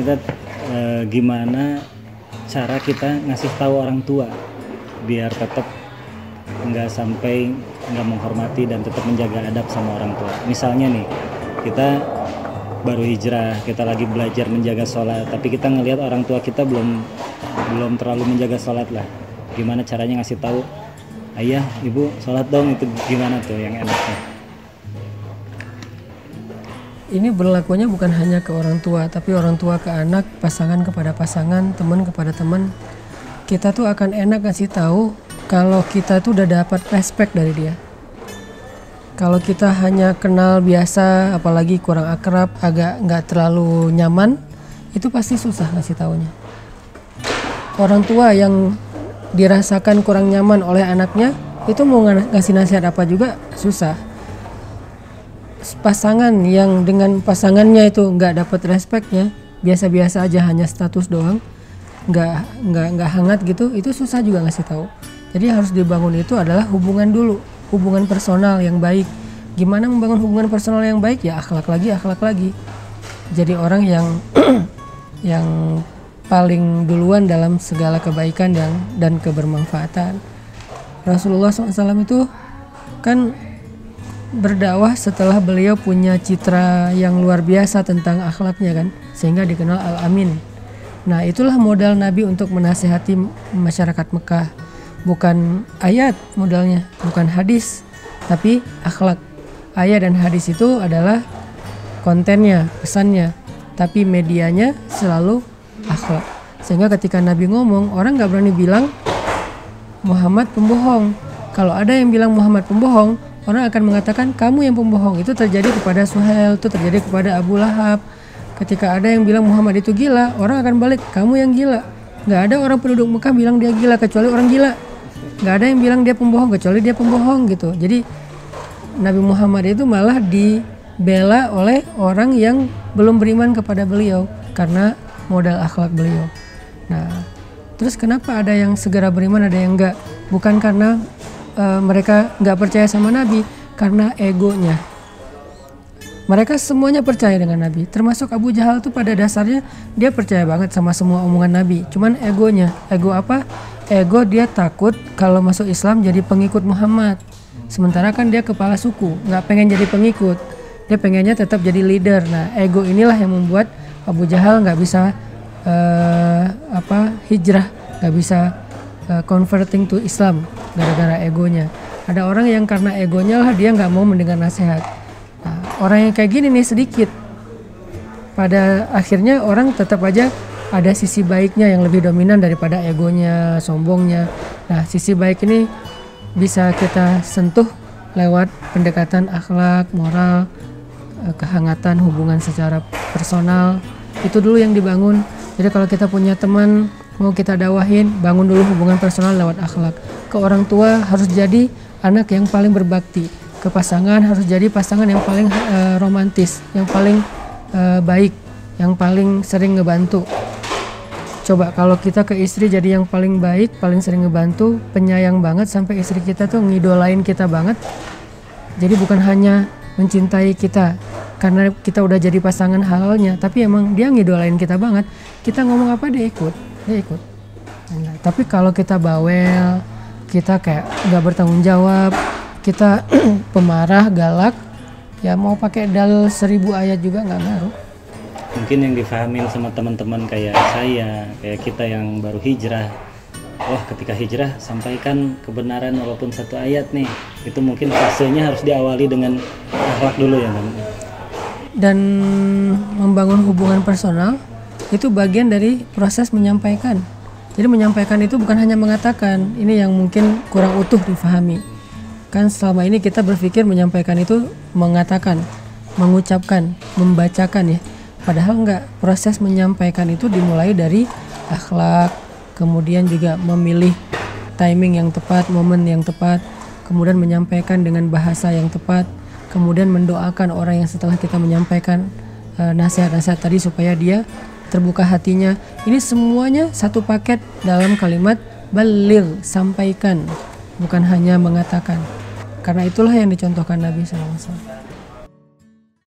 ini tuh e, gimana cara kita ngasih tahu orang tua biar tetap nggak sampai nggak menghormati dan tetap menjaga adab sama orang tua. Misalnya nih kita baru hijrah, kita lagi belajar menjaga sholat, tapi kita ngelihat orang tua kita belum belum terlalu menjaga sholat lah. Gimana caranya ngasih tahu, ayah, ibu sholat dong itu gimana tuh yang enaknya? Ini berlakunya bukan hanya ke orang tua, tapi orang tua ke anak, pasangan kepada pasangan, teman kepada teman. Kita tuh akan enak ngasih tahu kalau kita tuh udah dapat respect dari dia. Kalau kita hanya kenal biasa, apalagi kurang akrab, agak nggak terlalu nyaman, itu pasti susah ngasih taunya. Orang tua yang dirasakan kurang nyaman oleh anaknya, itu mau ngasih nasihat apa juga susah pasangan yang dengan pasangannya itu nggak dapat respectnya biasa-biasa aja hanya status doang nggak nggak nggak hangat gitu itu susah juga ngasih tahu. Jadi harus dibangun itu adalah hubungan dulu hubungan personal yang baik. Gimana membangun hubungan personal yang baik? Ya akhlak lagi akhlak lagi. Jadi orang yang yang paling duluan dalam segala kebaikan dan dan kebermanfaatan. Rasulullah SAW itu kan berdakwah setelah beliau punya citra yang luar biasa tentang akhlaknya kan sehingga dikenal Al-Amin. Nah, itulah modal Nabi untuk menasehati masyarakat Mekah. Bukan ayat modalnya, bukan hadis, tapi akhlak. Ayat dan hadis itu adalah kontennya, pesannya, tapi medianya selalu akhlak. Sehingga ketika Nabi ngomong, orang nggak berani bilang Muhammad pembohong. Kalau ada yang bilang Muhammad pembohong, orang akan mengatakan kamu yang pembohong. Itu terjadi kepada Suhail itu terjadi kepada Abu Lahab. Ketika ada yang bilang Muhammad itu gila orang akan balik kamu yang gila. Nggak ada orang penduduk Mekah bilang dia gila kecuali orang gila. Nggak ada yang bilang dia pembohong kecuali dia pembohong gitu. Jadi Nabi Muhammad itu malah dibela oleh orang yang belum beriman kepada beliau karena modal akhlak beliau. Nah terus kenapa ada yang segera beriman ada yang enggak bukan karena uh, mereka nggak percaya sama Nabi karena egonya. Mereka semuanya percaya dengan Nabi, termasuk Abu Jahal tuh pada dasarnya dia percaya banget sama semua omongan Nabi. Cuman egonya, ego apa? Ego dia takut kalau masuk Islam jadi pengikut Muhammad. Sementara kan dia kepala suku, nggak pengen jadi pengikut. Dia pengennya tetap jadi leader. Nah, ego inilah yang membuat Abu Jahal nggak bisa uh, apa hijrah, nggak bisa uh, converting to Islam gara-gara egonya. Ada orang yang karena egonya lah dia nggak mau mendengar nasihat. Nah, orang yang kayak gini nih sedikit. Pada akhirnya orang tetap aja ada sisi baiknya yang lebih dominan daripada egonya, sombongnya. Nah, sisi baik ini bisa kita sentuh lewat pendekatan akhlak, moral, eh, kehangatan hubungan secara personal. Itu dulu yang dibangun. Jadi kalau kita punya teman mau kita dawahin bangun dulu hubungan personal lewat akhlak. Ke orang tua harus jadi anak yang paling berbakti. Ke pasangan harus jadi pasangan yang paling uh, romantis yang paling uh, baik yang paling sering ngebantu. Coba kalau kita ke istri jadi yang paling baik paling sering ngebantu penyayang banget sampai istri kita tuh ngidolain kita banget. Jadi bukan hanya mencintai kita karena kita udah jadi pasangan halalnya tapi emang dia ngidolain kita banget. Kita ngomong apa dia ikut dia ikut. Nah, tapi kalau kita bawel kita kayak nggak bertanggung jawab kita pemarah galak ya mau pakai dal seribu ayat juga nggak ngaruh. Mungkin yang difahamin sama teman-teman kayak saya kayak kita yang baru hijrah. Wah ketika hijrah sampaikan kebenaran walaupun satu ayat nih. Itu mungkin fasenya harus diawali dengan akhlak dulu ya kan dan membangun hubungan personal itu bagian dari proses menyampaikan. Jadi menyampaikan itu bukan hanya mengatakan, ini yang mungkin kurang utuh difahami. Kan selama ini kita berpikir menyampaikan itu mengatakan, mengucapkan, membacakan ya. Padahal enggak, proses menyampaikan itu dimulai dari akhlak, kemudian juga memilih timing yang tepat, momen yang tepat, kemudian menyampaikan dengan bahasa yang tepat, kemudian mendoakan orang yang setelah kita menyampaikan eh, nasihat-nasihat tadi supaya dia terbuka hatinya. Ini semuanya satu paket dalam kalimat balir, sampaikan, bukan hanya mengatakan. Karena itulah yang dicontohkan Nabi SAW.